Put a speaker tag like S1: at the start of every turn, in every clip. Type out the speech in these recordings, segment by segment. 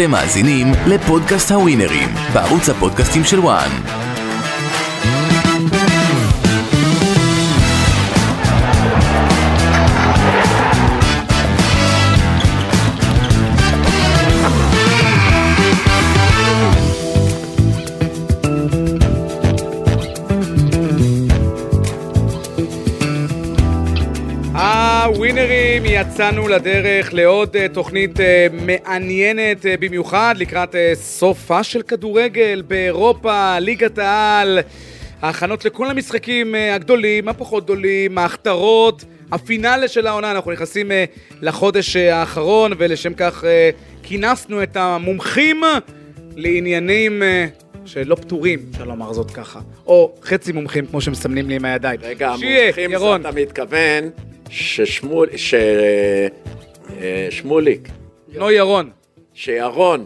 S1: אתם מאזינים לפודקאסט הווינרים, בערוץ הפודקאסטים של וואן.
S2: הווינרים, יצאנו לדרך לעוד אה, תוכנית אה, מעניינת אה, במיוחד לקראת סופה של כדורגל באירופה, ליגת העל, ההכנות לכל המשחקים הגדולים, הפחות גדולים, ההכתרות, הפינאלה של העונה, אנחנו נכנסים לחודש האחרון ולשם כך כינסנו את המומחים לעניינים שלא פתורים, אפשר לומר זאת ככה, או חצי מומחים כמו שמסמנים לי עם הידיים.
S3: רגע,
S2: שיהיה,
S3: המומחים זה
S2: ירון.
S3: אתה מתכוון ששמול... ש... אה, שמוליק,
S2: נו ירון.
S3: שירון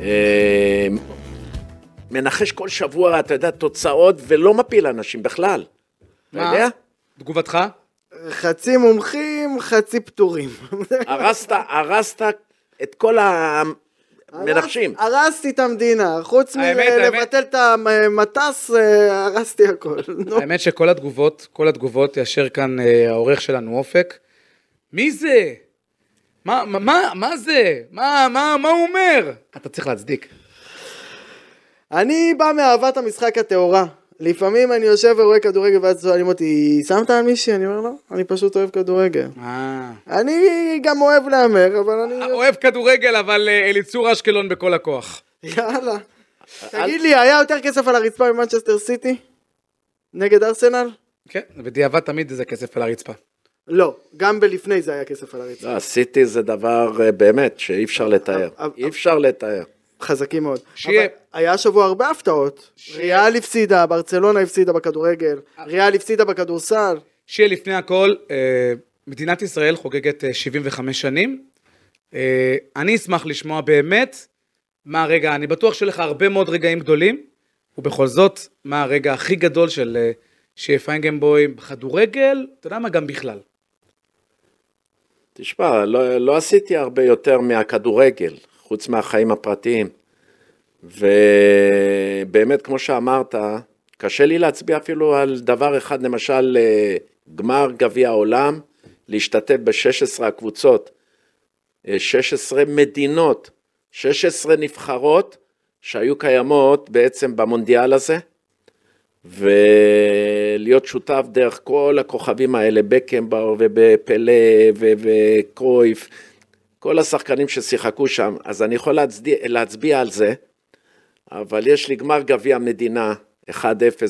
S3: אה, מנחש כל שבוע, אתה יודע, תוצאות ולא מפיל אנשים בכלל. אתה
S2: מה?
S3: יודע?
S2: תגובתך?
S4: חצי מומחים, חצי פטורים.
S3: הרסת, הרסת את כל המנחשים.
S4: הרסתי את המדינה, חוץ. מלבטל את המטס, אה, הרסתי הכל.
S2: האמת שכל התגובות, כל התגובות, יאשר כאן אה, העורך שלנו אופק. מי זה? מה, מה, מה זה? מה, מה, מה הוא אומר? אתה צריך להצדיק.
S4: אני בא מאהבת המשחק הטהורה. לפעמים אני יושב ורואה כדורגל ואז שואלים אותי, שמת על מישהי? אני אומר לא, אני פשוט אוהב כדורגל.
S2: אה.
S4: אני גם אוהב להמר, אבל אני...
S2: אוהב כדורגל, אבל אה, אליצור אשקלון בכל הכוח.
S4: יאללה. תגיד לי, היה יותר כסף על הרצפה ממנצ'סטר סיטי? נגד ארסנל?
S2: כן, בדיעבד תמיד זה כסף על הרצפה.
S4: לא, גם בלפני זה היה כסף על הרצפה.
S3: לא, עשיתי זה דבר אה, באמת שאי אפשר לתאר. אי אפשר לתאר.
S4: חזקים מאוד.
S2: שיהיה.
S4: אבל היה השבוע הרבה הפתעות. ריאל הפסידה, ברצלונה הפסידה בכדורגל, ריאל הפסידה בכדורסל.
S2: שיהיה לפני הכל, אה, מדינת ישראל חוגגת אה, 75 שנים. אה, אני אשמח לשמוע באמת מה הרגע, אני בטוח שיהיה לך הרבה מאוד רגעים גדולים, ובכל זאת, מה הרגע הכי גדול של אה, שיהיה פיינגנבוי בכדורגל, אתה יודע מה, גם בכלל.
S3: תשמע, לא, לא עשיתי הרבה יותר מהכדורגל, חוץ מהחיים הפרטיים. ובאמת, כמו שאמרת, קשה לי להצביע אפילו על דבר אחד, למשל, אה, גמר גביע העולם, להשתתף ב-16 הקבוצות, אה, 16 מדינות, 16 נבחרות שהיו קיימות בעצם במונדיאל הזה. ולהיות שותף דרך כל הכוכבים האלה, בקנבאו ובפלא ו- וקרויף, כל השחקנים ששיחקו שם, אז אני יכול להצדיע, להצביע על זה, אבל יש לי גמר גביע המדינה, 1-0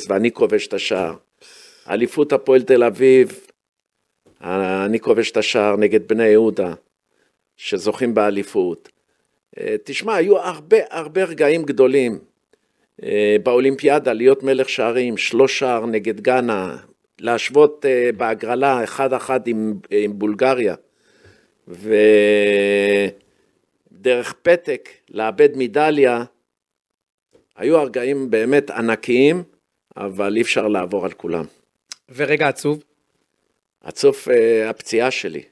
S3: ואני כובש את השער. אליפות הפועל תל אביב, אני כובש את השער נגד בני יהודה, שזוכים באליפות. אה, תשמע, היו הרבה הרבה רגעים גדולים. אה, באולימפיאדה להיות מלך שערים, שלוש שער נגד גאנה, להשוות אה, בהגרלה אחד אחד עם, עם בולגריה, ודרך פתק לאבד מדליה, היו הרגעים באמת ענקיים, אבל אי אפשר לעבור על כולם.
S2: ורגע עצוב,
S3: עד סוף אה, הפציעה שלי.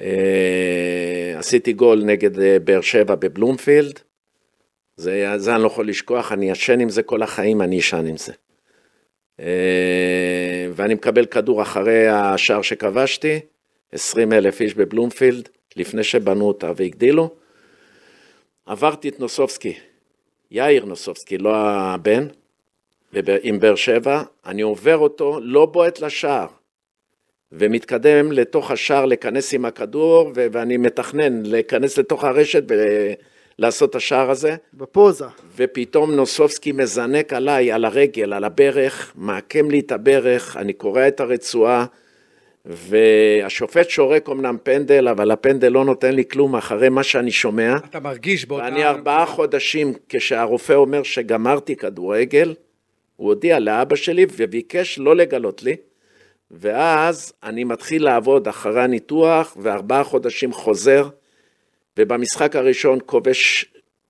S3: אה, עשיתי גול נגד אה, באר שבע בבלומפילד, זה, זה אני לא יכול לשכוח, אני ישן עם זה כל החיים, אני אשן עם זה. אה, ואני מקבל כדור אחרי השער שכבשתי, 20 אלף איש בבלומפילד, לפני שבנו אותה והגדילו. עברתי את נוסובסקי, יאיר נוסובסקי, לא הבן, עם באר שבע, אני עובר אותו, לא בועט לשער, ומתקדם לתוך השער להיכנס עם הכדור, ו- ואני מתכנן להיכנס לתוך הרשת ולעשות את השער הזה,
S4: בפוזה.
S3: ופתאום נוסובסקי מזנק עליי, על הרגל, על הברך, מעקם לי את הברך, אני קורע את הרצועה, והשופט שורק אמנם פנדל, אבל הפנדל לא נותן לי כלום אחרי מה שאני שומע.
S2: אתה מרגיש באותה...
S3: ואני ארבעה חודשים, כשהרופא אומר שגמרתי כדורגל, הוא הודיע לאבא שלי וביקש לא לגלות לי, ואז אני מתחיל לעבוד אחרי הניתוח, וארבעה חודשים חוזר, ובמשחק הראשון כובש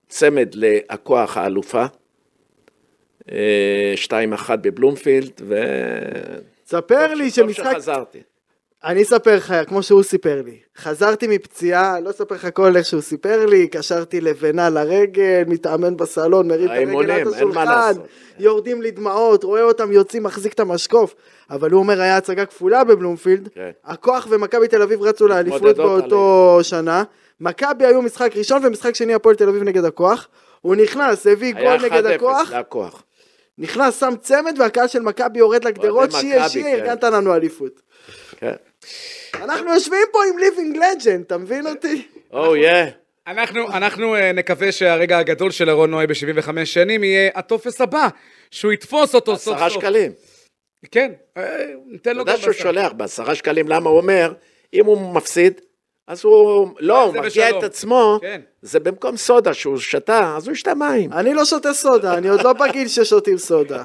S3: צמד לכוח האלופה, אה, 2-1 בבלומפילד, ו...
S4: ספר לי
S3: טוב
S4: שמשחק...
S3: שחזרתי.
S4: אני אספר לך, כמו שהוא סיפר לי. חזרתי מפציעה, לא אספר לך כל איך שהוא סיפר לי, קשרתי לבנה לרגל, מתאמן בסלון, מרים את הרגל עד השולחן. יורדים לי דמעות, רואה אותם יוצאים, מחזיק את המשקוף. אבל הוא אומר, היה הצגה כפולה בבלומפילד,
S3: כן.
S4: הכוח ומכבי תל אביב רצו לאליפות באותו שנה, מכבי היו משחק ראשון ומשחק שני הפועל תל אביב נגד הכוח, הוא נכנס, הביא גול נגד
S3: 1-0
S4: הכוח,
S3: לכוח.
S4: נכנס, שם צמד והקהל של מכבי יורד לגדרות, שיהיה שיהיה,
S3: כן.
S4: ארגנת לנו אליפות.
S3: כן.
S4: אנחנו יושבים פה עם ליבינג לג'נד, אתה מבין אותי?
S3: או יא.
S2: אנחנו, אנחנו אה, נקווה שהרגע הגדול של אהרון נוי ב-75 שנים יהיה הטופס הבא, שהוא יתפוס אותו סוף
S3: עשרה
S2: סוף.
S3: שקלים.
S2: כן, אה, ניתן
S3: אתה
S2: לו
S3: יודע
S2: גם
S3: שהוא
S2: בסל.
S3: שולח בעשרה שקלים, למה הוא אומר, אם הוא מפסיד, אז הוא, לא, הוא
S2: זה
S3: מרגיע
S2: בשלום.
S3: את עצמו,
S2: כן.
S3: זה במקום סודה שהוא שתה, אז הוא ישתה מים.
S4: אני לא שותה סודה, אני עוד לא בגיל ששותים סודה.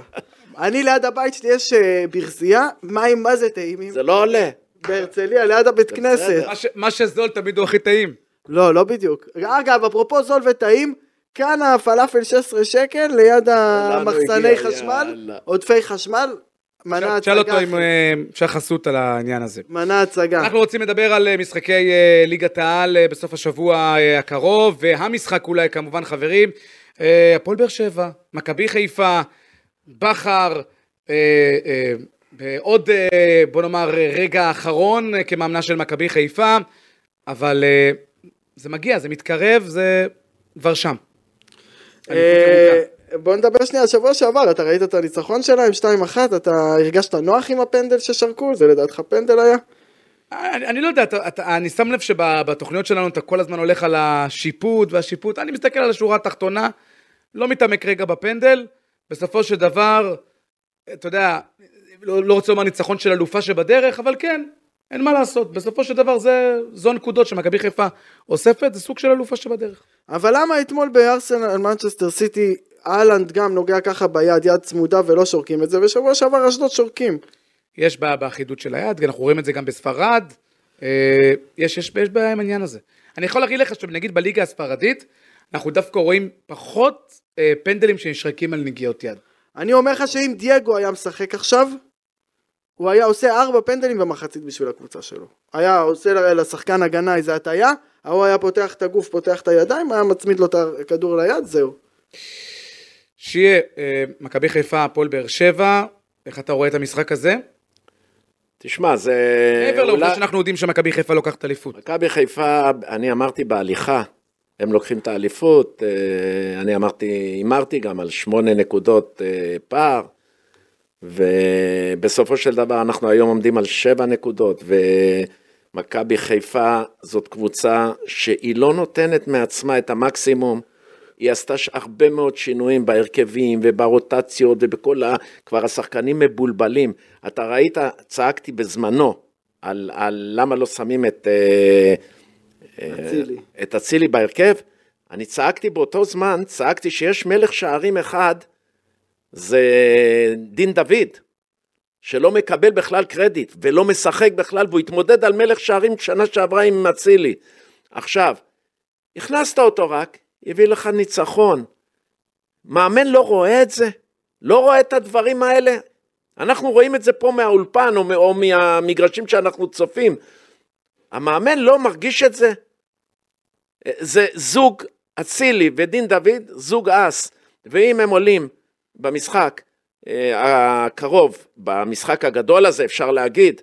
S4: אני ליד הבית שלי יש אה, ברזייה, מים מה זה טעימים?
S3: זה לא עולה.
S4: בהרצליה, ליד הבית כנסת.
S2: מה ש- מה שזול תמיד הוא הכי טעים.
S4: לא, לא בדיוק. אגב, אפרופו זול וטעים, כאן הפלאפל 16 שקל ליד המחסני
S3: הגיע,
S4: חשמל,
S3: יאללה.
S4: עודפי חשמל, מנה
S2: תשאל אותו
S4: הצגה.
S2: אם אה, אפשר חסות על העניין הזה.
S4: מנה הצגה.
S2: אנחנו רוצים לדבר על אה, משחקי אה, ליגת העל אה, בסוף השבוע אה, הקרוב, והמשחק אולי כמובן חברים, אה, הפועל באר שבע, מכבי חיפה, בכר, אה, אה, בעוד אה, בוא נאמר אה, רגע אחרון אה, כמאמנה של מכבי חיפה, אבל זה מגיע, זה מתקרב, זה כבר שם.
S4: בוא נדבר שנייה על שבוע שעבר, אתה ראית את הניצחון שלהם, 2-1, אתה הרגשת נוח עם הפנדל ששרקו? זה לדעתך פנדל היה?
S2: אני, אני לא יודע, אתה, אתה, אני שם לב שבתוכניות שלנו אתה כל הזמן הולך על השיפוט והשיפוט, אני מסתכל על השורה התחתונה, לא מתעמק רגע בפנדל, בסופו של דבר, אתה יודע, לא, לא רוצה לומר ניצחון של אלופה שבדרך, אבל כן, אין מה לעשות, בסופו של דבר זה, זו הנקודות שמכבי חיפה אוספת, זה סוג של אלופה שבדרך.
S4: אבל למה אתמול בארסנל מנצ'סטר סיטי, אהלנד גם נוגע ככה ביד, יד צמודה ולא שורקים את זה, ושבוע שעבר אשדוד שורקים.
S2: יש בעיה באחידות של היד, אנחנו רואים את זה גם בספרד, אה, יש, יש, יש בעיה עם העניין הזה. אני יכול להגיד לך שנגיד בליגה הספרדית, אנחנו דווקא רואים פחות אה, פנדלים שנשרקים על נגיעות יד.
S4: אני אומר לך שאם דייגו היה משחק עכשיו, הוא היה עושה ארבע פנדלים במחצית בשביל הקבוצה שלו. היה עושה לשחקן הגנה איזה הטיה, ההוא היה פותח את הגוף, פותח את הידיים, היה מצמיד לו את הכדור ליד, זהו.
S2: שיהיה אה, מכבי חיפה, הפועל באר שבע, איך אתה רואה את המשחק הזה?
S3: תשמע, זה...
S2: מעבר לעובדה
S3: אולי-
S2: שאנחנו יודעים שמכבי חיפה לוקחת אליפות.
S3: מכבי חיפה, אני אמרתי בהליכה, הם לוקחים את האליפות, אה, אני אמרתי, הימרתי גם על שמונה נקודות אה, פער, ובסופו של דבר אנחנו היום עומדים על שבע נקודות, ומכבי חיפה זאת קבוצה שהיא לא נותנת מעצמה את המקסימום. היא עשתה הרבה מאוד שינויים בהרכבים וברוטציות ובכל ה... כבר השחקנים מבולבלים. אתה ראית, צעקתי בזמנו על, על למה לא שמים את... אה,
S4: אצילי.
S3: את אצילי בהרכב, אני צעקתי באותו זמן, צעקתי שיש מלך שערים אחד, זה דין דוד, שלא מקבל בכלל קרדיט, ולא משחק בכלל, והוא התמודד על מלך שערים שנה שעברה עם אצילי. עכשיו, הכנסת אותו רק, הביא לך ניצחון. מאמן לא רואה את זה? לא רואה את הדברים האלה? אנחנו רואים את זה פה מהאולפן או, או מהמגרשים שאנחנו צופים. המאמן לא מרגיש את זה? זה זוג אצילי ודין דוד, זוג אס, ואם הם עולים במשחק אה, הקרוב, במשחק הגדול הזה אפשר להגיד,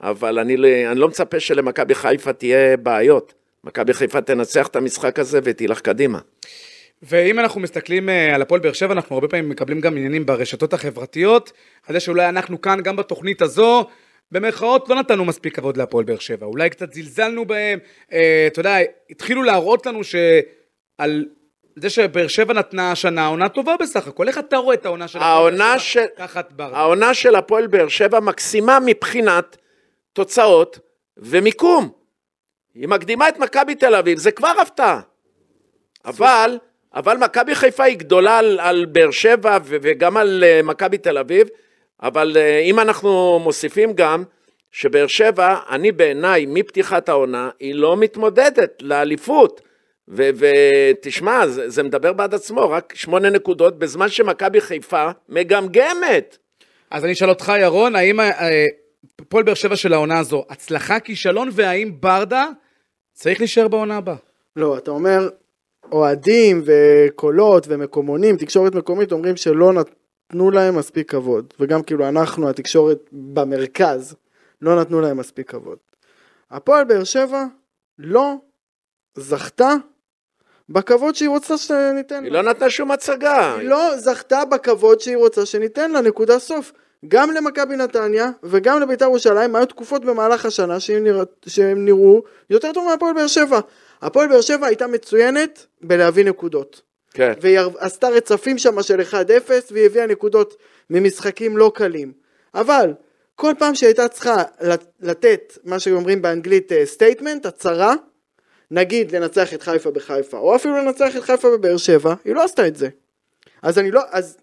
S3: אבל אני, ל- אני לא מצפה שלמכבי חיפה תהיה בעיות. מכבי חיפה תנצח את המשחק הזה ותלך קדימה.
S2: ואם אנחנו מסתכלים אה, על הפועל באר שבע, אנחנו הרבה פעמים מקבלים גם עניינים ברשתות החברתיות, על זה שאולי אנחנו כאן, גם בתוכנית הזו, במרכאות לא נתנו מספיק כבוד להפועל באר שבע, אולי קצת זלזלנו בהם, אה, אתה יודע, התחילו להראות לנו שעל זה שבאר שבע נתנה השנה עונה טובה בסך הכל, איך אתה רואה את העונה של הפועל
S3: העונה
S2: באר
S3: של-
S2: שבע תחת ברדה?
S3: העונה של הפועל באר שבע מקסימה מבחינת תוצאות ומיקום. היא מקדימה את מכבי תל אביב, זה כבר הפתעה. אבל, אבל מכבי חיפה היא גדולה על, על באר שבע וגם על uh, מכבי תל אביב, אבל uh, אם אנחנו מוסיפים גם שבאר שבע, אני בעיניי, מפתיחת העונה, היא לא מתמודדת לאליפות. ותשמע, זה, זה מדבר בעד עצמו, רק שמונה נקודות, בזמן שמכבי חיפה מגמגמת.
S2: אז אני אשאל אותך, ירון, האם אה, הפועל באר שבע של העונה הזו, הצלחה, כישלון, והאם ברדה צריך להישאר בעונה הבאה?
S4: לא, אתה אומר, אוהדים וקולות ומקומונים, תקשורת מקומית, אומרים שלא נתנו להם מספיק כבוד. וגם כאילו אנחנו, התקשורת במרכז, לא נתנו להם מספיק כבוד. הפועל באר שבע לא זכתה בכבוד שהיא רוצה שניתן
S3: היא
S4: לה.
S3: לא נתנה שום הצגה.
S4: היא לא זכתה בכבוד שהיא רוצה שניתן לה, נקודה סוף. גם למכבי נתניה וגם לבית"ר ירושלים היו תקופות במהלך השנה שהם, נרא... שהם נראו יותר טוב מהפועל באר שבע. הפועל באר שבע הייתה מצוינת בלהביא נקודות.
S3: כן.
S4: והיא עשתה רצפים שם של 1-0 והיא הביאה נקודות ממשחקים לא קלים. אבל כל פעם שהיא הייתה צריכה לת- לתת מה שאומרים באנגלית statement, הצהרה, נגיד לנצח את חיפה בחיפה, או אפילו לנצח את חיפה בבאר שבע, היא לא עשתה את זה. אז אני לא, אז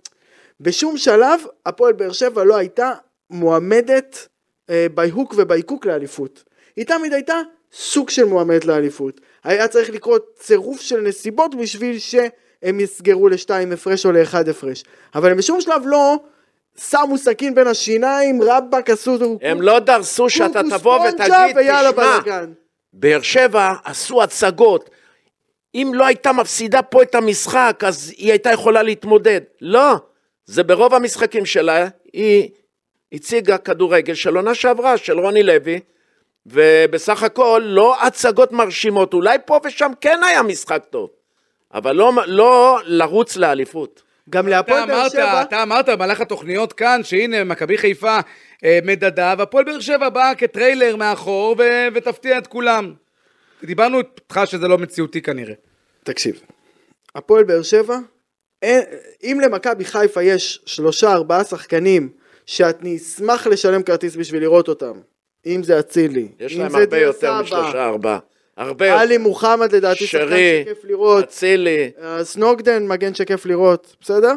S4: בשום שלב הפועל באר שבע לא הייתה מועמדת אה, בהוק ובהיקוק לאליפות. היא תמיד הייתה סוג של מועמדת לאליפות. היה צריך לקרות צירוף של נסיבות בשביל שהם יסגרו לשתיים הפרש או לאחד הפרש. אבל הם בשום שלב לא שמו סכין בין השיניים, רבאק עשו...
S3: הם לא דרסו שאתה תבוא ותגיד, תשמע. באר שבע עשו הצגות. אם לא הייתה מפסידה פה את המשחק, אז היא הייתה יכולה להתמודד. לא, זה ברוב המשחקים שלה, היא הציגה כדורגל של עונה שעברה, של רוני לוי, ובסך הכל לא הצגות מרשימות. אולי פה ושם כן היה משחק טוב, אבל לא, לא לרוץ לאליפות.
S4: גם להפועל באר שבע...
S2: אתה אמרת במהלך התוכניות כאן, שהנה, מכבי חיפה אה, מדדה, והפועל באר שבע באה כטריילר מאחור ו- ותפתיע את כולם. דיברנו איתך שזה לא מציאותי כנראה.
S4: תקשיב, הפועל באר שבע, אם למכבי חיפה יש שלושה ארבעה שחקנים שאני אשמח לשלם כרטיס בשביל לראות אותם, אם זה אצילי,
S3: יש
S4: אם
S3: להם
S4: זה
S3: הרבה
S4: דיה
S3: יותר
S4: סבא,
S3: משלושה ארבעה. הרבה יותר.
S4: עלי מוחמד לדעתי שחקן
S3: שרי,
S4: שכיף לראות,
S3: אצילי.
S4: אה, סנוגדן מגן שכיף לראות, בסדר?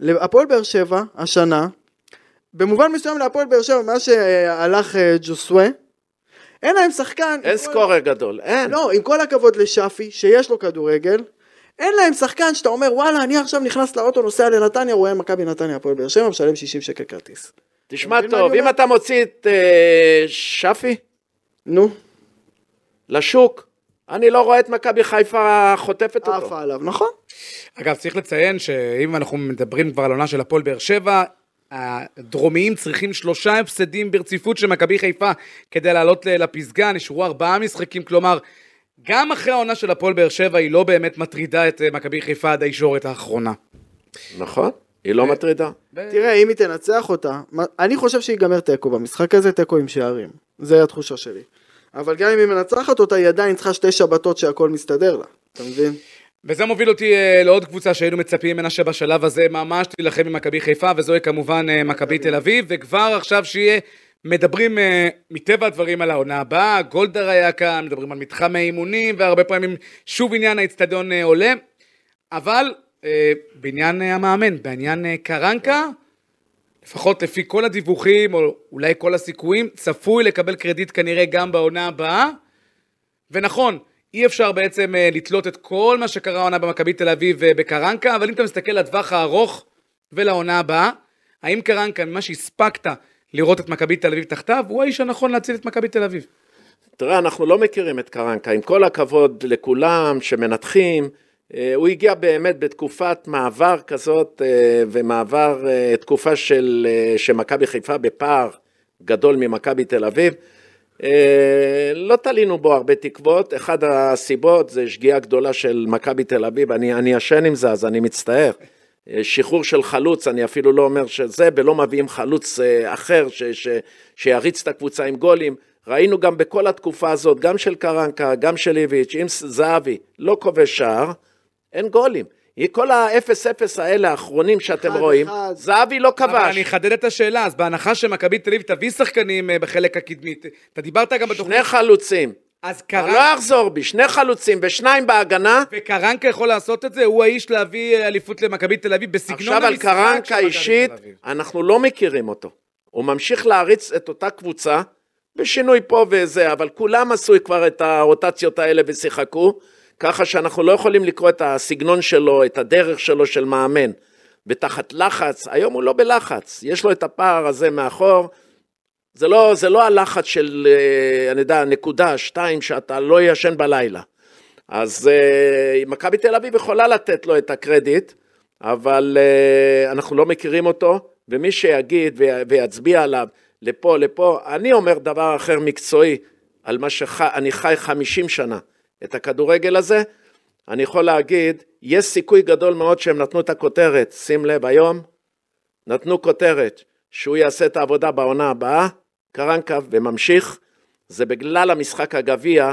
S4: הפועל באר שבע השנה, במובן מסוים להפועל באר שבע מאז שהלך אה, ג'וסווה, אין להם שחקן,
S3: אין
S4: עם כל-
S3: סקורר גדול, אין.
S4: לא, עם כל הכבוד לשאפי, שיש לו כדורגל, אין להם שחקן שאתה אומר, וואלה, אני עכשיו נכנס לאוטו, נוסע לנתניה, רואה מכבי נתניה, הפועל באר שבע, משלם 60 שקל כרטיס.
S3: תשמע טוב, אם? אתה מוציא את אה, שפי
S4: נו,
S3: לשוק, אני לא רואה את מכבי חיפה חוטפת אותו.
S4: עפה עליו, נכון?
S2: אגב, צריך לציין שאם אנחנו מדברים כבר על עונה של הפועל באר שבע, הדרומיים צריכים שלושה הפסדים ברציפות של מכבי חיפה כדי לעלות לפסגה, נשארו ארבעה משחקים, כלומר, גם אחרי העונה של הפועל באר שבע היא לא באמת מטרידה את אה, מכבי חיפה עד הישורת האחרונה.
S3: נכון, היא לא מטרידה.
S4: תראה, אם היא תנצח אותה, אני חושב שיגמר תיקו במשחק הזה, תיקו עם שערים. זה התחושה שלי. אבל גם אם היא מנצחת אותה, היא עדיין צריכה שתי שבתות שהכל מסתדר לה. אתה מבין?
S2: וזה מוביל אותי אה, לעוד קבוצה שהיינו מצפים ממנה שבשלב הזה ממש תילחם עם מכבי חיפה, וזוהי כמובן אה, מכבי תל אביב, וכבר עכשיו שיהיה, מדברים אה, מטבע הדברים על העונה הבאה, גולדהר היה כאן, מדברים על מתחם האימונים, והרבה פעמים שוב עניין האצטדיון עולה, אבל בעניין המאמן, בעניין קרנקה, לפחות לפי כל הדיווחים, או אולי כל הסיכויים, צפוי לקבל קרדיט כנראה גם בעונה הבאה. ונכון, אי אפשר בעצם אה, לתלות את כל מה שקרה העונה במכבי תל אביב אה, בקרנקה, אבל אם אתה מסתכל לטווח הארוך ולעונה הבאה, האם קרנקה, ממה שהספקת לראות את מכבי תל אביב תחתיו, הוא האיש הנכון להציל את מכבי תל אביב?
S3: תראה, אנחנו לא מכירים את קרנקה, עם כל הכבוד לכולם שמנתחים, אה, הוא הגיע באמת בתקופת מעבר כזאת, ומעבר, תקופה של, שמכבי חיפה בפער גדול ממכבי תל אביב. אה, לא תלינו בו הרבה תקוות, אחד הסיבות זה שגיאה גדולה של מכבי תל אביב, אני, ישן עם זה אז אני מצטער. אה, שחרור של חלוץ, אני אפילו לא אומר שזה, ולא מביאים חלוץ אה, אחר ש, ש, שיריץ את הקבוצה עם גולים. ראינו גם בכל התקופה הזאת, גם של קרנקה, גם של איביץ', אם זהבי לא כובש שער, אין גולים. כל ה-0-0 האלה האחרונים שאתם
S4: אחד,
S3: רואים,
S4: אחד.
S3: זהבי לא
S2: אבל אני
S3: כבש.
S2: אחדד את השאלה, אז בהנחה שמכבי תל אביב תביא שחקנים אה, בחלק הקדמי, אתה דיברת גם בתוכנית,
S3: שני חלוצים.
S2: אז קרנקה...
S3: לא אחזור בי, שני חלוצים ושניים בהגנה.
S2: וקרנקה יכול לעשות את זה? הוא האיש להביא אליפות למכבי תל אביב בסגנון
S3: עכשיו על
S2: המשחק של
S3: קרנקה
S2: מכבי
S3: אישית,
S2: תל אביב.
S3: אנחנו לא מכירים אותו. הוא ממשיך להריץ את אותה קבוצה, בשינוי פה וזה, אבל כולם עשו כבר את הרוטציות האלה ושיחקו, ככה שאנחנו לא יכולים לקרוא את הסגנון שלו, את הדרך שלו של מאמן. ותחת לחץ, היום הוא לא בלחץ, יש לו את הפער הזה מאחור, זה לא, זה לא הלחץ של, אה, אני יודע, נקודה, שתיים, שאתה לא ישן בלילה. אז אה, מכבי תל אביב יכולה לתת לו את הקרדיט, אבל אה, אנחנו לא מכירים אותו, ומי שיגיד ויצביע עליו לפה, לפה, אני אומר דבר אחר מקצועי, על מה שאני חי 50 שנה, את הכדורגל הזה, אני יכול להגיד, יש סיכוי גדול מאוד שהם נתנו את הכותרת, שים לב, היום נתנו כותרת שהוא יעשה את העבודה בעונה הבאה, קרנקה, וממשיך, זה בגלל המשחק הגביע,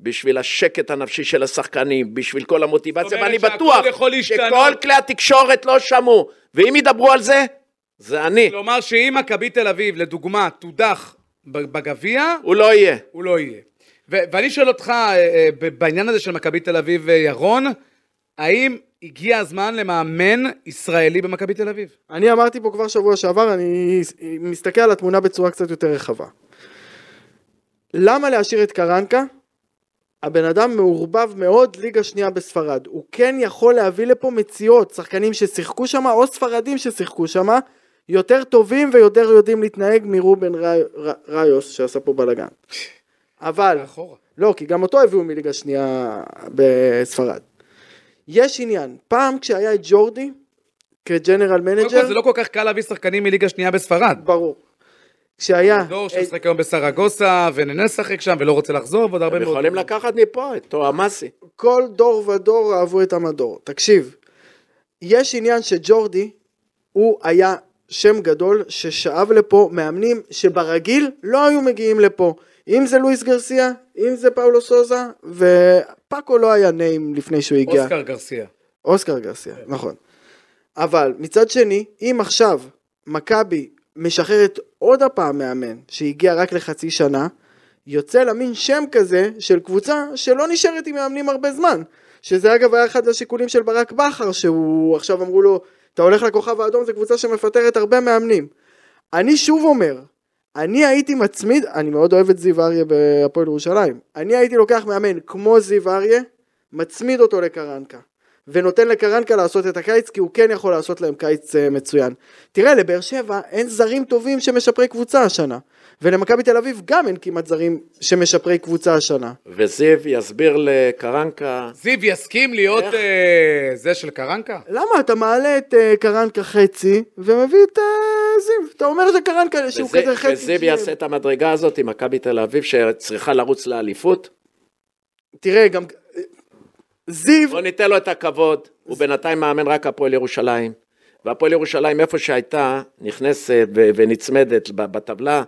S3: בשביל השקט הנפשי של השחקנים, בשביל כל המוטיבציה, ואני בטוח. שכל כלי התקשורת לא שמעו, ואם ידברו על זה, זה אני,
S2: כלומר שאם מכבי תל אביב, לדוגמה, תודח בגביע,
S3: הוא לא יהיה.
S2: הוא לא יהיה. ואני שואל אותך, אה, אה, בעניין הזה של מכבי תל אביב, אה, ירון, האם הגיע הזמן למאמן ישראלי במכבי תל אביב?
S4: אני אמרתי פה כבר שבוע שעבר, אני מסתכל על התמונה בצורה קצת יותר רחבה. למה להשאיר את קרנקה? הבן אדם מעורבב מאוד ליגה שנייה בספרד. הוא כן יכול להביא לפה מציאות, שחקנים ששיחקו שם או ספרדים ששיחקו שם, יותר טובים ויותר יודעים להתנהג מרובן רי, ר, ריוס שעשה פה בלאגן. אבל,
S2: אחורה.
S4: לא, כי גם אותו הביאו מליגה שנייה בספרד. יש עניין, פעם כשהיה את ג'ורדי כג'נרל
S2: קודם
S4: מנג'ר,
S2: כל זה לא כל כך קל להביא שחקנים מליגה שנייה בספרד.
S4: ברור. כשהיה,
S2: דור שמשחק היום בסרגוסה, ונהנה לשחק שם, ולא רוצה לחזור, ועוד הרבה
S3: הם
S2: מאוד.
S3: יכולים לקחת מפה את תואמאסי.
S4: כל דור ודור אהבו את המדור. תקשיב, יש עניין שג'ורדי, הוא היה שם גדול ששאב לפה מאמנים שברגיל לא היו מגיעים לפה. אם זה לואיס גרסיה, אם זה פאולו סוזה, ופאקו לא היה נעים לפני שהוא הגיע.
S2: אוסקר גרסיה.
S4: אוסקר גרסיה, נכון. אבל מצד שני, אם עכשיו מכבי משחררת עוד הפעם מאמן שהגיע רק לחצי שנה, יוצא לה מין שם כזה של קבוצה שלא נשארת עם מאמנים הרבה זמן. שזה אגב היה אחד השיקולים של ברק בכר, שהוא עכשיו אמרו לו, אתה הולך לכוכב האדום, זו קבוצה שמפטרת הרבה מאמנים. אני שוב אומר, אני הייתי מצמיד, אני מאוד אוהב את זיו אריה בהפועל ירושלים, אני הייתי לוקח מאמן כמו זיו אריה, מצמיד אותו לקרנקה. ונותן לקרנקה לעשות את הקיץ כי הוא כן יכול לעשות להם קיץ אה, מצוין. תראה לבאר שבע אין זרים טובים שמשפרי קבוצה השנה ולמכבי תל אביב גם אין כמעט זרים שמשפרי קבוצה השנה.
S3: וזיו יסביר לקרנקה,
S2: זיו יסכים להיות
S3: איך?
S2: אה, זה של קרנקה?
S4: למה אתה מעלה את אה, קרנקה חצי ומביא את אה, זיו? אתה אומר שקרנקה שהוא
S3: וזה-
S4: כזה חצי.
S3: וזיו
S4: ש-
S3: יעשה את המדרגה הזאת עם מכבי תל אביב שצריכה לרוץ לאליפות,
S4: תראה גם זיו
S3: בוא ניתן לו את הכבוד, הוא בינתיים מאמן רק הפועל ירושלים, והפועל ירושלים איפה שהייתה, נכנסת ונצמדת בטבלה,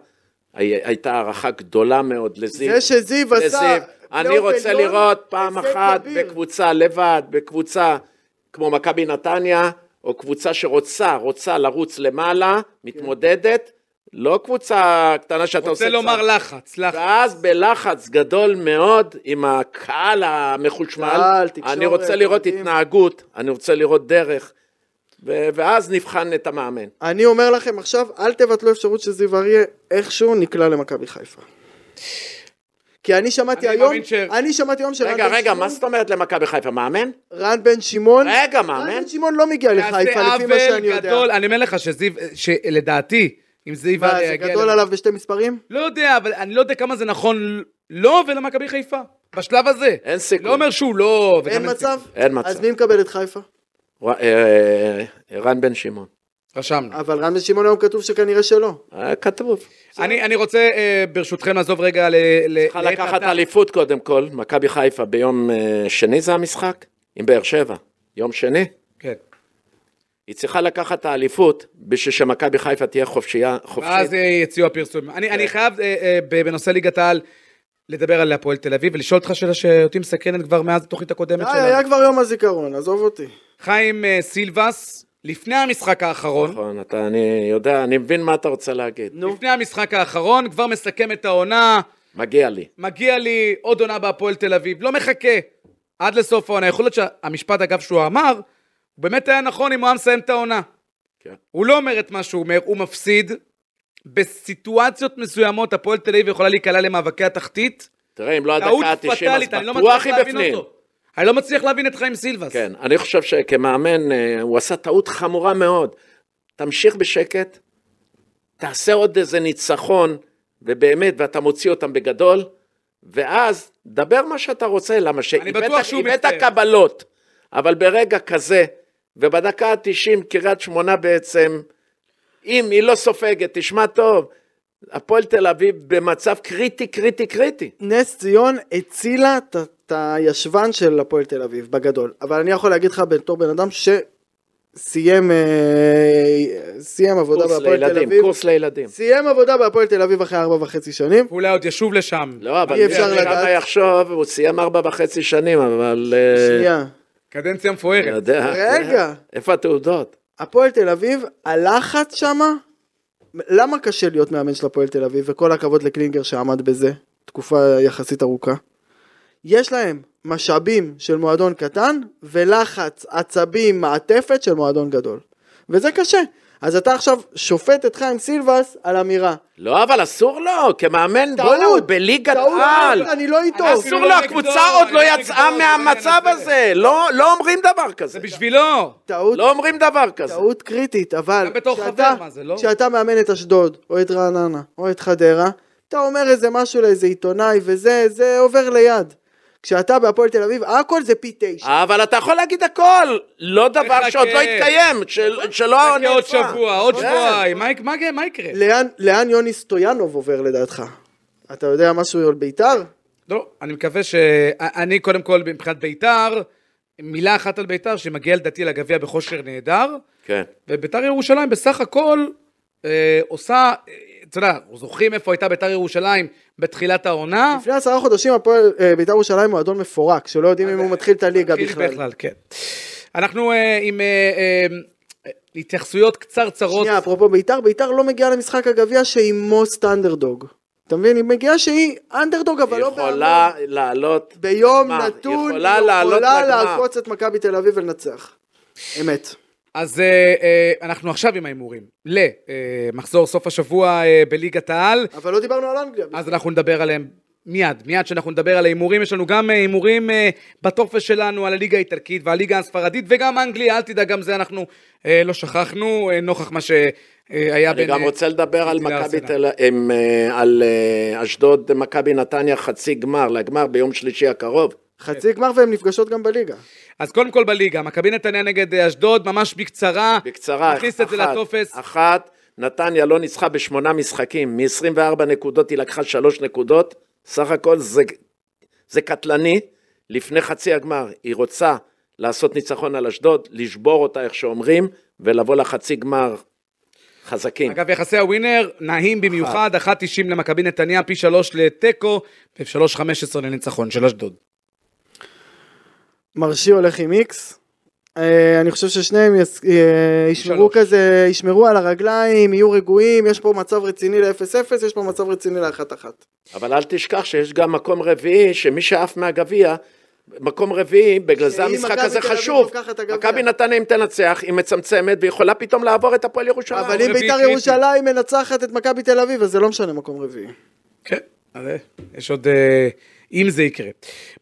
S3: הי- הייתה הערכה גדולה מאוד לזיו.
S4: זה שזיו עשה.
S3: אני רוצה לראות פעם אחת. בקבוצה לבד, בקבוצה כמו מכבי נתניה, או קבוצה שרוצה, רוצה לרוץ למעלה, מתמודדת, לא קבוצה קטנה שאתה עושה...
S2: רוצה לומר. לחץ, לחץ.
S3: ואז בלחץ גדול מאוד עם הקהל המחושמל,
S4: קהל, תקשורת,
S3: אני רוצה לראות
S4: אוהדים.
S3: התנהגות, אני רוצה לראות דרך, ו- ואז נבחן את המאמן.
S4: אני אומר לכם עכשיו, אל תבטלו אפשרות שזיו אריה איכשהו נקלע למכבי חיפה. כי אני שמעתי
S2: אני
S4: היום,
S2: ש-
S4: אני שמעתי היום שרן
S3: רגע,
S4: בן
S3: רגע,
S4: שמעון-
S3: מה זאת אומרת למכבי חיפה? מאמן?
S4: רן בן שמעון,
S3: רגע,
S4: רן
S3: מאמן?
S4: בן שמעון לא מגיע לחיפה לפי מה שאני יודע.
S2: גדול, אני אומר לך שזיו, שלדעתי, אם זיו
S4: מה,
S2: אריה
S4: זה
S2: יגיע...
S4: גדול עליו בשתי מספרים?
S2: לא יודע, אבל אני לא יודע כמה זה נכון לו ולמכבי חיפה, בשלב הזה.
S3: אין סיכוי.
S2: לא אומר שהוא לא...
S4: אין מצב?
S3: אין מצב.
S4: אז מי מקבל את חיפה?
S3: ר- אה, רן בן שמעון.
S2: רשמנו.
S4: אבל רן בן שמעון היום כתוב שכנראה שלא.
S3: אה, כתוב.
S2: אני אני רוצה, אה, ברשותכם, לעזוב רגע ל...
S3: צריכה לקחת. אליפות קודם כל, מכבי חיפה ביום אה, שני זה המשחק? עם באר שבע. יום שני?
S2: כן.
S3: היא צריכה לקחת את האליפות בשביל שמכבי חיפה תהיה חופשייה, חופשית.
S2: ואז אה, יציעו הפרסום. אני אני חייב אה, אה, בנושא ליגת העל לדבר על הפועל תל אביב ולשאול אותך שאלה שאותי מסקרנת כבר מאז התוכנית הקודמת
S4: היה
S2: שלנו.
S4: כבר יום הזיכרון, עזוב אותי.
S2: חיים אה, סילבס, לפני המשחק האחרון,
S3: נכון, אתה, אני יודע, אני מבין מה אתה רוצה להגיד.
S4: נו.
S2: לפני המשחק האחרון, כבר מסכם את העונה,
S3: מגיע לי.
S2: מגיע לי עוד עונה בהפועל תל אביב, לא מחכה עד לסוף העונה. יכול להיות שהמשפט, אגב, שהוא אמר, הוא באמת היה נכון אם הוא היה מסיים את העונה.
S3: כן.
S2: הוא לא אומר את מה שהוא אומר, הוא מפסיד. בסיטואציות מסוימות הפועל תל אביב יכולה להיקלע למאבקי התחתית.
S3: תראה, אם לא הדקה ה-90 אז
S2: לא
S3: בטוח
S2: מצליח
S3: היא בפנים.
S2: אני לא מצליח להבין את חיים סילבס.
S3: כן, אני חושב שכמאמן אה, הוא עשה טעות חמורה מאוד. תמשיך בשקט, תעשה עוד איזה ניצחון ובאמת, ואתה מוציא אותם בגדול, ואז דבר מה שאתה רוצה, למה שהבאת
S2: מצטער.
S3: קבלות, אבל ברגע כזה, ובדקה ה-90 קריית שמונה בעצם, אם היא לא סופגת, תשמע טוב, הפועל תל אביב במצב קריטי, קריטי, קריטי.
S4: נס ציון הצילה את- הישבן של הפועל תל אביב, בגדול. אבל אני יכול להגיד לך בתור בן אדם שסיים אה, סיים עבודה בהפועל תל אביב.
S3: קורס לילדים.
S4: סיים עבודה בהפועל תל אביב אחרי ארבע וחצי שנים.
S2: ואולי עוד ישוב לשם.
S3: לא, אבל
S4: אי אפשר
S3: מי כמה
S4: לדעת.
S3: יחשוב, הוא סיים ארבע וחצי שנים, אבל... אה,
S4: שנייה.
S2: קדנציה
S3: אני
S2: מפוארת.
S3: יודע.
S4: רגע.
S3: איפה התעודות?
S4: הפועל תל אביב, הלחץ שמה, למה קשה להיות מאמן של הפועל תל אביב, וכל הכבוד לקלינגר שעמד בזה, תקופה יחסית ארוכה. יש להם משאבים של מועדון קטן, ולחץ, עצבים, מעטפת של מועדון גדול. וזה קשה. אז אתה עכשיו שופט את חיים סילבס על אמירה.
S3: לא, אבל אסור לו, כמאמן,
S4: טעות,
S3: בוא'נה, הוא בליגת
S4: טעות,
S3: על.
S4: אני לא איתו.
S2: אנחנו-
S3: אסור
S2: לא
S3: לו,
S2: נגדו,
S3: הקבוצה עוד לא
S2: לא
S3: יצאה מהמצב
S2: זה
S3: הזה. לא לא אומרים דבר כזה.
S2: זה בשבילו.
S4: טעות,
S3: לא אומרים דבר כזה.
S4: טעות קריטית, אבל
S2: גם בתור
S4: כשאתה-
S2: חבר, מה זה, לא?
S4: כשאתה מאמן את אשדוד, או את רעננה, או את חדרה, אתה אומר איזה משהו לאיזה עיתונאי, וזה זה עובר ליד. כשאתה בהפועל תל אביב, הכל זה פי תשע.
S3: אבל אתה יכול להגיד הכל. לא דבר. שעוד לא התקיים, של- שלא
S2: חכה עוד
S3: נעשה.
S2: שבוע, עוד
S3: כן.
S2: שבועיים, מה- מה- מה יקרה?
S4: לאן, לאן יוני סטויאנוב עובר לדעתך? אתה יודע משהו על בית"ר?
S2: לא, אני מקווה ש... אני קודם כל מבחינת בית"ר, מילה אחת על בית"ר, שמגיע לדעתי לגביע בכושר נהדר,
S3: כן.
S2: ובית"ר ירושלים בסך הכל אה, עושה, אתה יודע, זוכרים איפה הייתה בית"ר ירושלים בתחילת העונה?
S4: לפני עשרה חודשים הפועל אה, בית"ר ירושלים מועדון מפורק, שלא יודעים אם הוא מתחיל את הליגה
S2: מתחיל
S4: בכלל.
S2: בכלל, כן. אנחנו אה, עם אה, אה, התייחסויות קצרצרות.
S4: שנייה, אפרופו בית"ר, בית"ר לא מגיעה למשחק הגביע שהיא מוסט אנדרדוג. אתה מבין? היא מגיעה שהיא אנדרדוג, אבל לא
S3: יכולה לעלות...
S4: ביום. נתון,
S3: יכולה לעלות
S4: יכולה
S3: לגמר.
S4: לעקוץ את מכבי תל אביב ולנצח. אמת.
S2: אז אה, אה, אנחנו עכשיו עם ההימורים למחזור סוף השבוע אה, בליגת העל.
S4: אבל לא דיברנו על אנגליה.
S2: אז אנחנו נדבר עליהם מיד, מיד שאנחנו נדבר על ההימורים, יש לנו גם אה, הימורים אה, בטופס שלנו על הליגה האיטלקית והליגה הספרדית וגם אנגליה, אל תדאג, גם זה אנחנו אה, לא שכחנו, אה, נוכח מה שהיה
S3: אני
S2: בין...
S3: גם
S2: אה,
S3: רוצה לדבר על מכבי. תל עם, אה, על אה, אשדוד, מכבי נתניה חצי גמר, לגמר ביום שלישי הקרוב.
S4: חצי גמר והן נפגשות גם בליגה.
S2: אז קודם כל בליגה, מכבי נתניה נגד אשדוד, ממש בקצרה.
S3: בקצרה,
S2: נכניס את זה
S3: אחת,
S2: לטופס.
S3: אחת, נתניה לא ניצחה בשמונה משחקים, מ-24 נקודות היא לקחה שלוש נקודות, סך הכל זה, זה קטלני. לפני חצי הגמר היא רוצה לעשות ניצחון על אשדוד, לשבור אותה איך שאומרים, ולבוא לחצי גמר חזקים.
S2: אגב, יחסי הווינר נעים במיוחד, 1.90 למכבי נתניה, פי 3 לתיקו, ו-3.15 לניצחון של אשדוד.
S4: מרשי הולך עם איקס. אה, אני חושב ששניהם יס- אה, ישמרו. כזה, ישמרו על הרגליים, יהיו רגועים, יש פה מצב רציני ל-0-0, יש פה מצב רציני ל-1-1.
S3: אבל אל תשכח שיש גם מקום רביעי, שמי שעף מהגביע, מקום רביעי, בגלל זה המשחק הזה חשוב. מכבי נתניה אם תנצח, היא מצמצמת, ויכולה פתאום לעבור את הפועל ירושלים.
S4: אבל אם בית"ר. ירושלים מנצחת את מכבי תל אביב, אז זה לא משנה מקום רביעי.
S2: כן, אז אה, יש עוד... אם זה יקרה.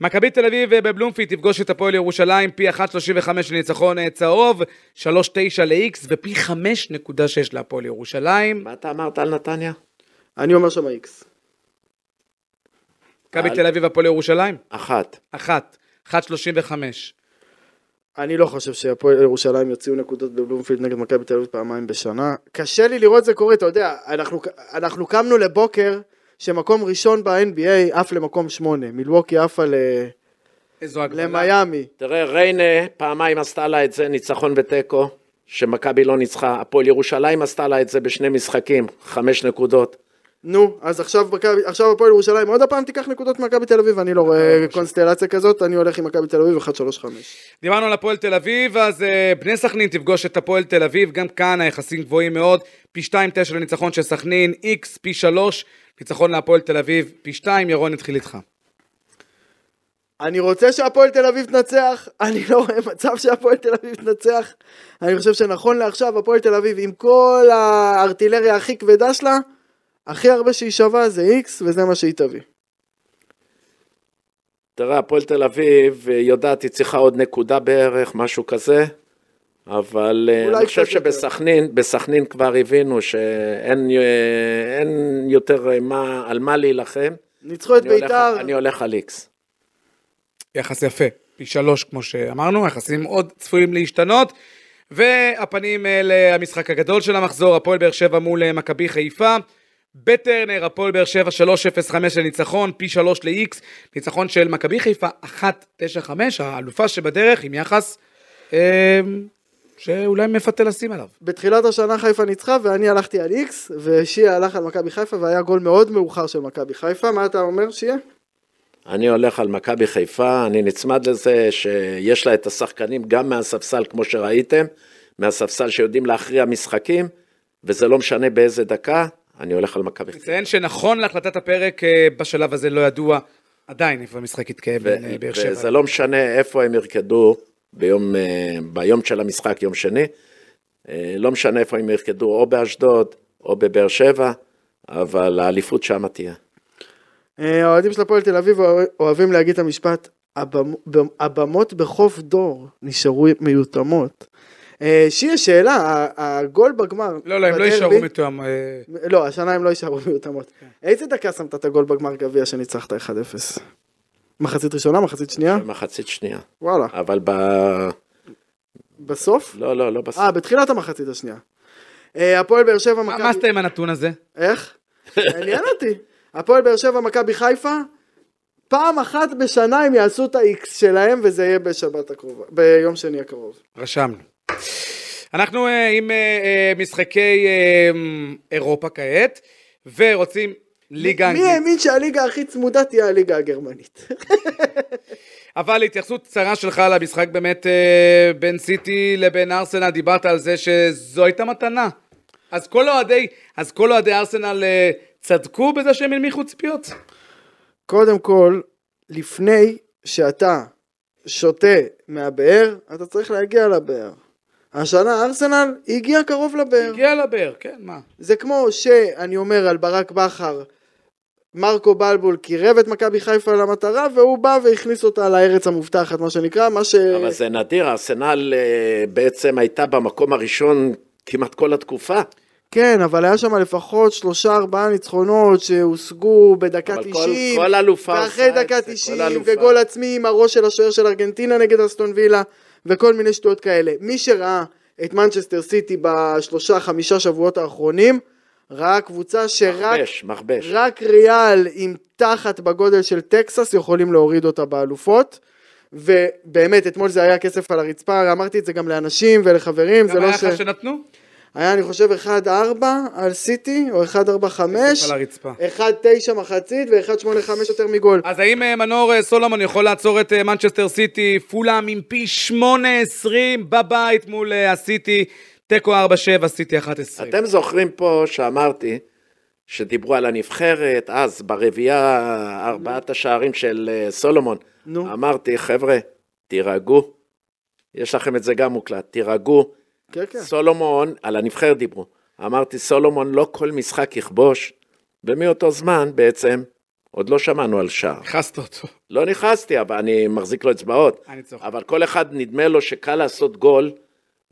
S2: מכבי תל אביב אה, בבלומפילד תפגוש את הפועל ירושלים, פי 1.35 לניצחון אה, צהוב, 3.9 ל-X ופי 5.6 להפועל ירושלים.
S3: מה אתה אמרת על נתניה?
S4: אני אומר שם איקס.
S2: מכבי תל אביב הפועל ירושלים,
S3: אחת.
S2: אחת, 1.35.
S4: אני לא חושב שהפועל ירושלים יוציאו נקודות בבלומפילד נגד מכבי תל אביב פעמיים בשנה. קשה לי לראות זה קורה, אתה יודע, אנחנו, אנחנו קמנו לבוקר שמקום ראשון ב-NBA עף למקום שמונה, מילווקי עפה ל-. למיאמי.
S3: תראה, ריינה פעמיים עשתה לה את זה, ניצחון ותיקו, שמכבי לא ניצחה. הפועל ירושלים עשתה לה את זה בשני משחקים, חמש נקודות.
S4: נו, אז עכשיו, מכבי- עכשיו הפועל ירושלים עוד הפעם תיקח נקודות ממכבי תל אביב, אני לא רואה קונסטלציה כזאת, אני הולך עם מכבי תל אביב 1-3-5.
S2: דיברנו על הפועל תל אביב, אז אה, בני סכנין תפגוש את הפועל תל אביב, גם כאן היחסים גבוהים מאוד, פי 2.9 לניצחון של סכנין, X פי 3, ניצחון להפועל תל אביב, פי 2, ירון נתחיל איתך.
S4: אני רוצה שהפועל תל אביב תנצח, אני לא רואה מצב שהפועל תל אביב תנצח. אני חושב שנכון לעכשיו הפועל תל אביב עם כל הארטילריה הכי כבדה שלה, הכי הרבה שהיא שווה זה איקס וזה מה שהיא תביא.
S3: תראה, הפועל תל אביב יודעת, היא צריכה עוד נקודה בערך, משהו כזה, אבל אה, אני חושב. שבסכנין, בסכנין כבר הבינו שאין אה, אין יותר אה, מה, על מה להילחם.
S4: ניצחו את ביתר,
S3: אני הולך על איקס.
S2: יחס יפה, פי שלוש כמו שאמרנו, היחסים עוד צפויים להשתנות. והפנים למשחק הגדול של המחזור, הפועל באר שבע מול מכבי חיפה. בטרנר, הפועל באר שבע 3-0-5 לניצחון, פי 3 ל-X, ניצחון של מכבי חיפה 1-9-5, האלופה שבדרך עם יחס אה, שאולי מפתה לשים עליו.
S4: בתחילת השנה חיפה ניצחה ואני הלכתי על איקס ושיעה הלך על מכבי חיפה והיה גול מאוד מאוחר של מכבי חיפה, מה אתה אומר שיהיה?
S3: אני הולך על מכבי חיפה, אני נצמד לזה שיש לה את השחקנים גם מהספסל, כמו שראיתם, מהספסל שיודעים להכריע משחקים, וזה לא משנה באיזה דקה, אני הולך על מכבי חיפה.
S2: נציין שנכון להחלטת הפרק, אה, בשלב הזה לא ידוע עדיין איפה המשחק יתקיים בין אה, באר שבע.
S3: וזה לא משנה איפה הם ירקדו ביום, אה, ביום של המשחק, יום שני, אה, לא משנה איפה הם ירקדו, או באשדוד, או בבאר שבע, אבל האליפות שמה תהיה.
S4: אה, האוהדים של הפועל תל אביב אוהבים להגיד את המשפט, "הבמ- במ- הבמות בחוף דור נשארו מיותמות. שיהיה שאלה, ה- הגול בגמר,
S2: לא, לא, הם לא יישארו מתואם. אה,
S4: לא, השנה הם לא יישארו מיותמות. איזה דקה שמת את הגול בגמר גביע שניצחת 1-0? מחצית ראשונה, מחצית שנייה?
S3: מחצית שנייה.
S4: וואלה.
S3: אבל ב...
S4: בסוף?
S3: לא, לא, לא בסוף.
S4: אה, בתחילת המחצית השנייה. אה, הפועל באר שבע,
S2: מה מה
S4: מכבי...
S2: עשית עם הנתון הזה?
S4: איך? עניין אותי. הפועל באר שבע, מכבי חיפה, פעם אחת בשנה הם יעשו את ה-X שלהם, וזה יהיה בשבת הקרובה, ביום שני הקרוב.
S2: רשמנו. אנחנו אה, עם אה, משחקי אה, אירופה כעת, ורוצים ליגה
S4: מי
S2: אנגלית.
S4: האמין שהליגה הכי צמודה תהיה הליגה הגרמנית?
S2: אבל התייחסות קצרה שלך למשחק באמת אה, בין סיטי לבין ארסנל, דיברת על זה שזו הייתה מתנה. אז כל אוהדי, אז כל אוהדי ארסנל אה, צדקו בזה שהם הנמיכו ציפיות?
S4: קודם כל, לפני שאתה שותה מהבאר, אתה צריך להגיע לבאר. השנה ארסנל הגיע קרוב לבאר.
S2: הגיע לבאר, כן, מה?
S4: זה כמו שאני אומר על ברק בכר, מרקו בלבול קירב את מכבי חיפה למטרה והוא בא והכניס אותה לארץ המובטחת מה שנקרא, מה ש...
S3: אבל זה נדיר, ארסנל אה, בעצם הייתה במקום הראשון כמעט כל התקופה.
S4: כן, אבל היה שם לפחות שלושה ארבעה ניצחונות שהושגו בדקה
S3: אבל כל-
S4: 90,
S3: כל אלופה
S4: ואחרי דקה
S3: זה, כל
S4: 90,
S3: אלופה.
S4: וגול עצמי עם הראש של השוער של ארגנטינה נגד אסטון וילה, וכל מיני שטויות כאלה. מי שראה את מנצ'סטר סיטי בשלושה חמישה שבועות האחרונים, ראה קבוצה שרק
S3: מכבש, מכבש.
S4: רק ריאל עם תחת בגודל של טקסס יכולים להוריד אותה באלופות. ובאמת, אתמול זה היה כסף על הרצפה, אמרתי את זה גם לאנשים ולחברים, זה
S2: כמה
S4: לא
S2: היה
S4: ש...
S2: לך שנתנו?
S4: היה אני חושב 1-4 על סיטי, או 1-4-5,
S2: כסף על הרצפה.
S4: 1-9 מחצית ו-1-8-5 יותר מגול.
S2: אז האם אה, מנור אה, סולומון יכול לעצור את אה, מנצ'סטר סיטי, פולאם עם פי 8-20 בבית מול הסיטי, תיקו 4-7, סיטי 1-20.
S3: אתם זוכרים פה שאמרתי שדיברו על הנבחרת, אז ברביעייה ארבעת השערים של אה, סולומון.
S4: נו.
S3: אמרתי, חבר'ה, תירגעו. יש לכם את זה גם מוקלט, תירגעו.
S4: כן, כן.
S3: סולומון, על הנבחרת דיברו. אמרתי, סולומון לא כל משחק יכבוש, ומאותו זמן בעצם עוד לא שמענו על שער.
S2: נכנסת אותו.
S3: לא נכנסתי, אבל אני מחזיק לו אצבעות.
S2: אני צוחק.
S3: אבל כל אחד נדמה לו שקל לעשות גול,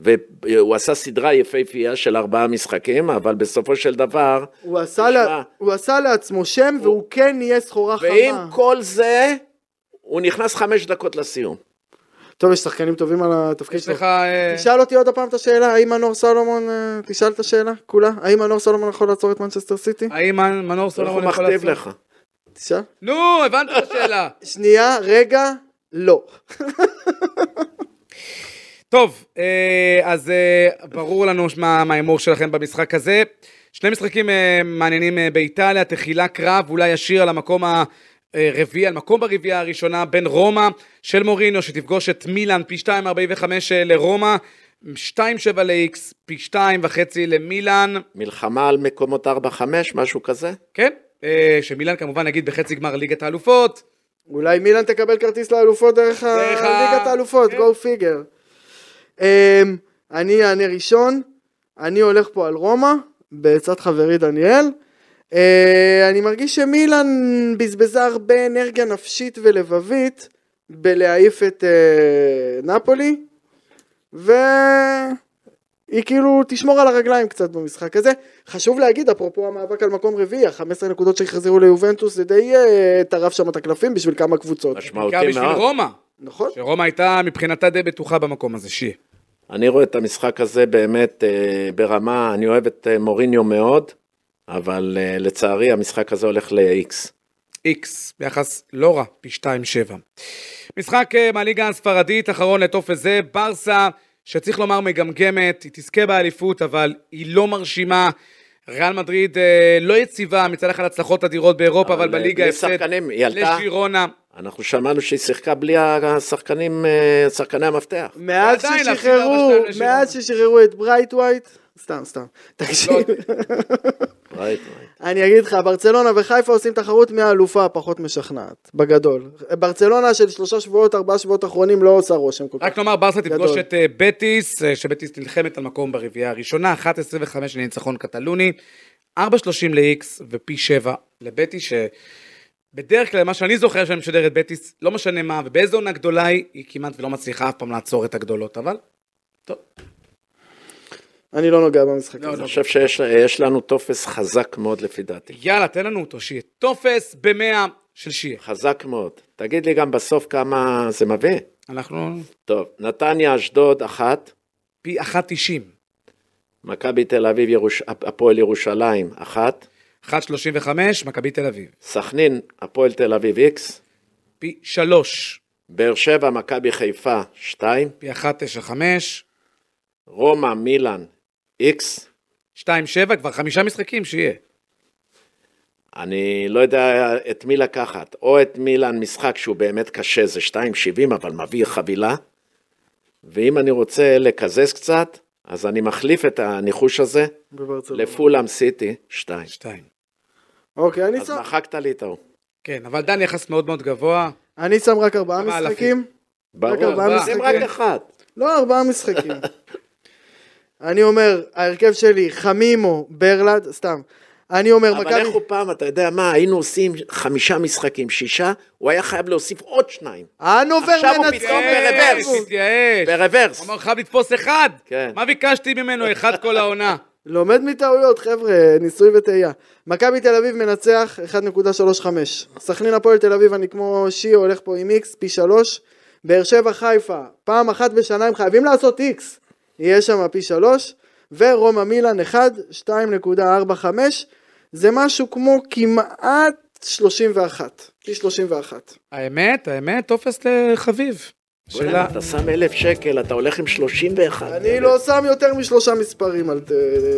S3: והוא עשה סדרה יפהפייה של ארבעה משחקים, אבל בסופו של דבר,
S4: הוא עשה,
S3: תשמע,
S4: לה, הוא עשה לעצמו שם והוא כן נהיה סחורה
S3: ועם
S4: חמה.
S3: כל זה, הוא נכנס חמש דקות לסיום.
S4: טוב, יש שחקנים טובים על התפקיד
S2: יש
S4: שלו.
S2: לך... אה,
S4: תשאל אותי עוד הפעם את השאלה, האם מנור סולומון, אה, תשאל את השאלה כולה, האם מנור סולומון יכול לעצור את מנצ'סטר סיטי?
S2: האם מנור
S3: איך הוא
S2: סולומון יכול
S3: מכתיב
S2: לעשות?
S3: לך?
S4: תשאל.
S2: נו, הבנת את השאלה.
S4: שנייה, רגע, לא.
S2: טוב, אה, אז אה, ברור לנו מה ההימור שלכם במשחק הזה. שני משחקים אה, מעניינים באיטליה, תחילה קרב, אולי ישיר על המקום הרביעי, על מקום ברביעייה הראשונה בין רומא של מורינו, שתפגוש את מילאן פי 2.45 אה, לרומא, 2.7 ל-X, פי 2.5 למילאן,
S3: מלחמה על מקומות 4-5, משהו כזה?
S2: כן? שמילאן כמובן נגיד בחצי גמר ליגת האלופות.
S4: אולי מילאן תקבל כרטיס לאלופות דרך
S2: דרך ה-
S4: ליגת האלופות,
S2: כן.
S4: go figure. אמ, אני אענה ראשון, אני הולך פה על רומא, בעצת חברי דניאל. אה, אני מרגיש שמילאן בזבזה הרבה אנרגיה נפשית ולבבית בלהעיף את אה, נפולי, והיא כאילו תשמור על הרגליים קצת במשחק הזה. חשוב להגיד, אפרופו המאבק על מקום רביעי, ה-15 נקודות שהחזירו ליובנטוס, זה די אה, טרף שם את הקלפים בשביל כמה קבוצות.
S3: משמעותי
S2: בעיקר בשביל
S3: מאוד.
S2: רומא,
S4: נכון?
S2: שרומא הייתה מבחינתה די בטוחה במקום הזה, שיהיה.
S3: אני רואה את המשחק הזה באמת אה, ברמה, אני אוהב את אה, מוריניו מאוד, אבל אה, לצערי המשחק הזה הולך ל-X.
S2: איקס, ביחס לא רע, פי 2-7. משחק מהליגה הספרדית, אחרון לטופס זה, ברסה, שצריך לומר מגמגמת, היא תזכה באליפות, אבל היא לא מרשימה. ריאל מדריד אה, לא יציבה, מצד אחד הצלחות אדירות באירופה, אבל,
S3: אבל,
S2: בליגה
S3: בלי
S2: הפסד. לז'ירונה.
S3: אנחנו שמענו שהיא שיחקה בלי השחקנים, אה, שחקני המפתח.
S4: מאז ששחררו,
S2: להפסיד 4-2
S4: מאז ששחררו את ברייתווייט, סתם, סתם. תקשיב,
S2: לא,
S3: ראית, ראית.
S4: אני אגיד לך, ברצלונה וחיפה עושים תחרות מי האלופה הפחות משכנעת, בגדול. ברצלונה של שלושה שבועות, ארבעה שבועות אחרונים לא עושה רושם כל כך.
S2: רק נאמר, ברסה תפגוש. את אה, בטיס, אה, שבטיס נלחמת על מקום ברביעייה הראשונה, 1.25 לניצחון קטלוני, 4.30 ל-X ופי 7 לבטיס, שבדרך כלל, מה שאני זוכר שאני משדר את בטיס, לא משנה מה, ובאיזו עונה גדולה היא, היא כמעט ולא מצליחה אף פעם לעצור את הגדולות, אבל טוב.
S4: אני לא נוגע במשחק
S2: לא,
S4: הזה.
S3: אני חושב שיש יש לנו טופס חזק מאוד לפי דעתי.
S2: יאללה, תן לנו אותו, שיהיה טופס במאה של שיהיה.
S3: חזק מאוד. תגיד לי גם בסוף כמה זה מביא.
S2: אנחנו
S3: טוב, נתניה, אשדוד, אחת.
S2: פי 1.90,
S3: מכבי תל אביב, ירוש... הפועל ירושלים, אחת.
S2: 1.35, מכבי תל אביב,
S3: סכנין, הפועל תל אביב, איקס.
S2: פי 3,
S3: באר שבע, מכבי חיפה, שתיים.
S2: פי 1.95,
S3: רומא, מילאן, איקס.
S2: 2.7, כבר חמישה משחקים, שיהיה.
S3: אני לא יודע את מי לקחת, או את מילאן משחק שהוא באמת קשה, זה 2.70, אבל מביא חבילה. ואם אני רוצה לקזז קצת, אז אני מחליף את הניחוש הזה. לפולאם סיטי, 2.
S2: 2.
S4: אוקיי, אני
S3: אז
S4: שם-
S3: מחקת לי את ההוא.
S2: כן, אבל דן יחס מאוד מאוד גבוה.
S4: אני שם רק ארבעה משחקים.
S3: ברור,
S4: ארבעה
S3: שים רק
S4: משחקים.
S3: אחד.
S4: לא, ארבעה משחקים. אני אומר, ההרכב שלי, חמימו, ברלד, סתם. אני אומר,
S3: אבל
S4: מכבי...
S3: איך הוא פעם, אתה יודע מה, היינו עושים חמישה משחקים, שישה, הוא היה חייב להוסיף עוד שניים.
S4: הנובר
S3: עכשיו הוא
S4: מנצח.
S3: פתאום ברוורס.
S2: תתייאש.
S3: ברוורס.
S2: הוא אמר חייב לתפוס אחד.
S3: כן.
S2: מה ביקשתי ממנו? אחד כל העונה.
S4: לומד מטעויות, חבר'ה, ניסוי וטעייה. מכבי תל אביב מנצח 1.35. סכנין הפועל תל אביב, אני כמו שי, הולך פה עם איקס, פי שלוש. באר שבע חיפה, פעם אחת בשנה הם חייבים לעשות איקס. יהיה שם פי שלוש. ורומא מילאן 1, 2.45. זה משהו כמו כמעט 31. פי 31.
S2: האמת, האמת, טופס לחביב. שאלה.
S3: אתה שם אלף שקל, אתה הולך עם 31.
S4: אני לא שם יותר משלושה מספרים על...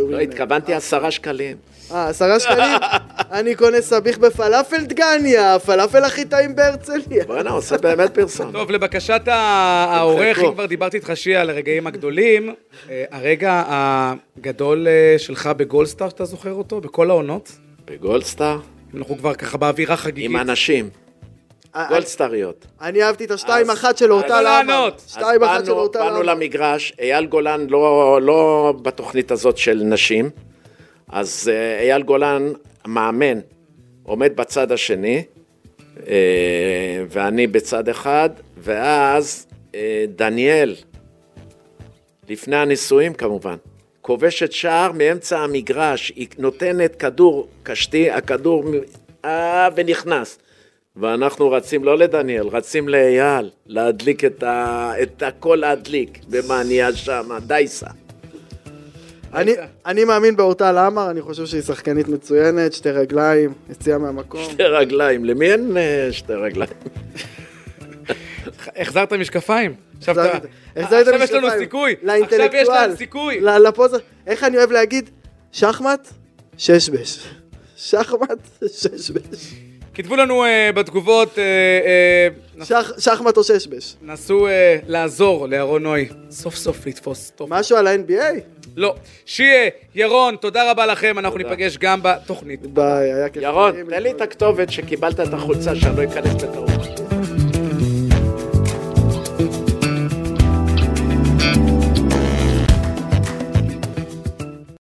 S3: לא, התכוונתי עשרה שקלים.
S4: אה, עשרה שקלים? אני קונה סביח בפלאפל דגניה, הפלאפל הכי טעים בהרצליה.
S3: בוא'נה, עושה באמת פרסום.
S2: טוב, לבקשת העורך. אם כבר דיברתי איתך שיהיה על הרגעים הגדולים, אה, הרגע הגדול אה, שלך בגולדסטאר, שאתה זוכר אותו? בכל העונות?
S3: בגולדסטאר,
S2: אנחנו כבר ככה באווירה חגיגית.
S3: עם אנשים,
S4: אה,
S3: גולדסטריות.
S4: אני אהבתי את השתיים אחת של אורטל
S2: לא.
S3: אז
S4: שתיים אחת של
S3: באנו-
S4: אורטל
S3: באנו
S4: עמר.
S3: למגרש, אייל גולן לא, לא בתוכנית הזאת של נשים, אז אה, אייל גולן, מאמן, עומד בצד השני, אה, ואני בצד אחד, ואז אה, דניאל, לפני הנישואים כמובן, כובשת שער מאמצע המגרש, היא נותנת כדור קשתי, הכדור אה, ונכנס. ואנחנו רצים לא לדניאל, רצים לאייל, להדליק את, ה... את הכל להדליק, ומה נהיה שם, דייסה.
S4: אני- אני מאמין באורטל עמר, אני חושב שהיא שחקנית מצוינת, שתי רגליים, יציאה מהמקום.
S3: שתי רגליים, למי אין אה, שתי רגליים?
S2: החזרת משקפיים? עכשיו יש לנו. סיכוי. עכשיו יש. לנו סיכוי.
S4: לפוזה. איך אני אוהב להגיד? שחמט, ששבש. שחמט, ששבש.
S2: כתבו לנו אה, בתגובות, אה, נס-
S4: שח- שחמט או ששבש.
S2: נסו אה, לעזור לאהרון נוי, סוף סוף לתפוס טוב.
S4: משהו על ה-NBA?
S2: לא. שיהיה, ירון, תודה רבה לכם, אנחנו
S3: תודה.
S2: ניפגש גם בתוכנית.
S4: ביי, היה כיף.
S3: ירון, תן לי את הכתובת שקיבלת את החולצה, שאני לא אכנס בטעות.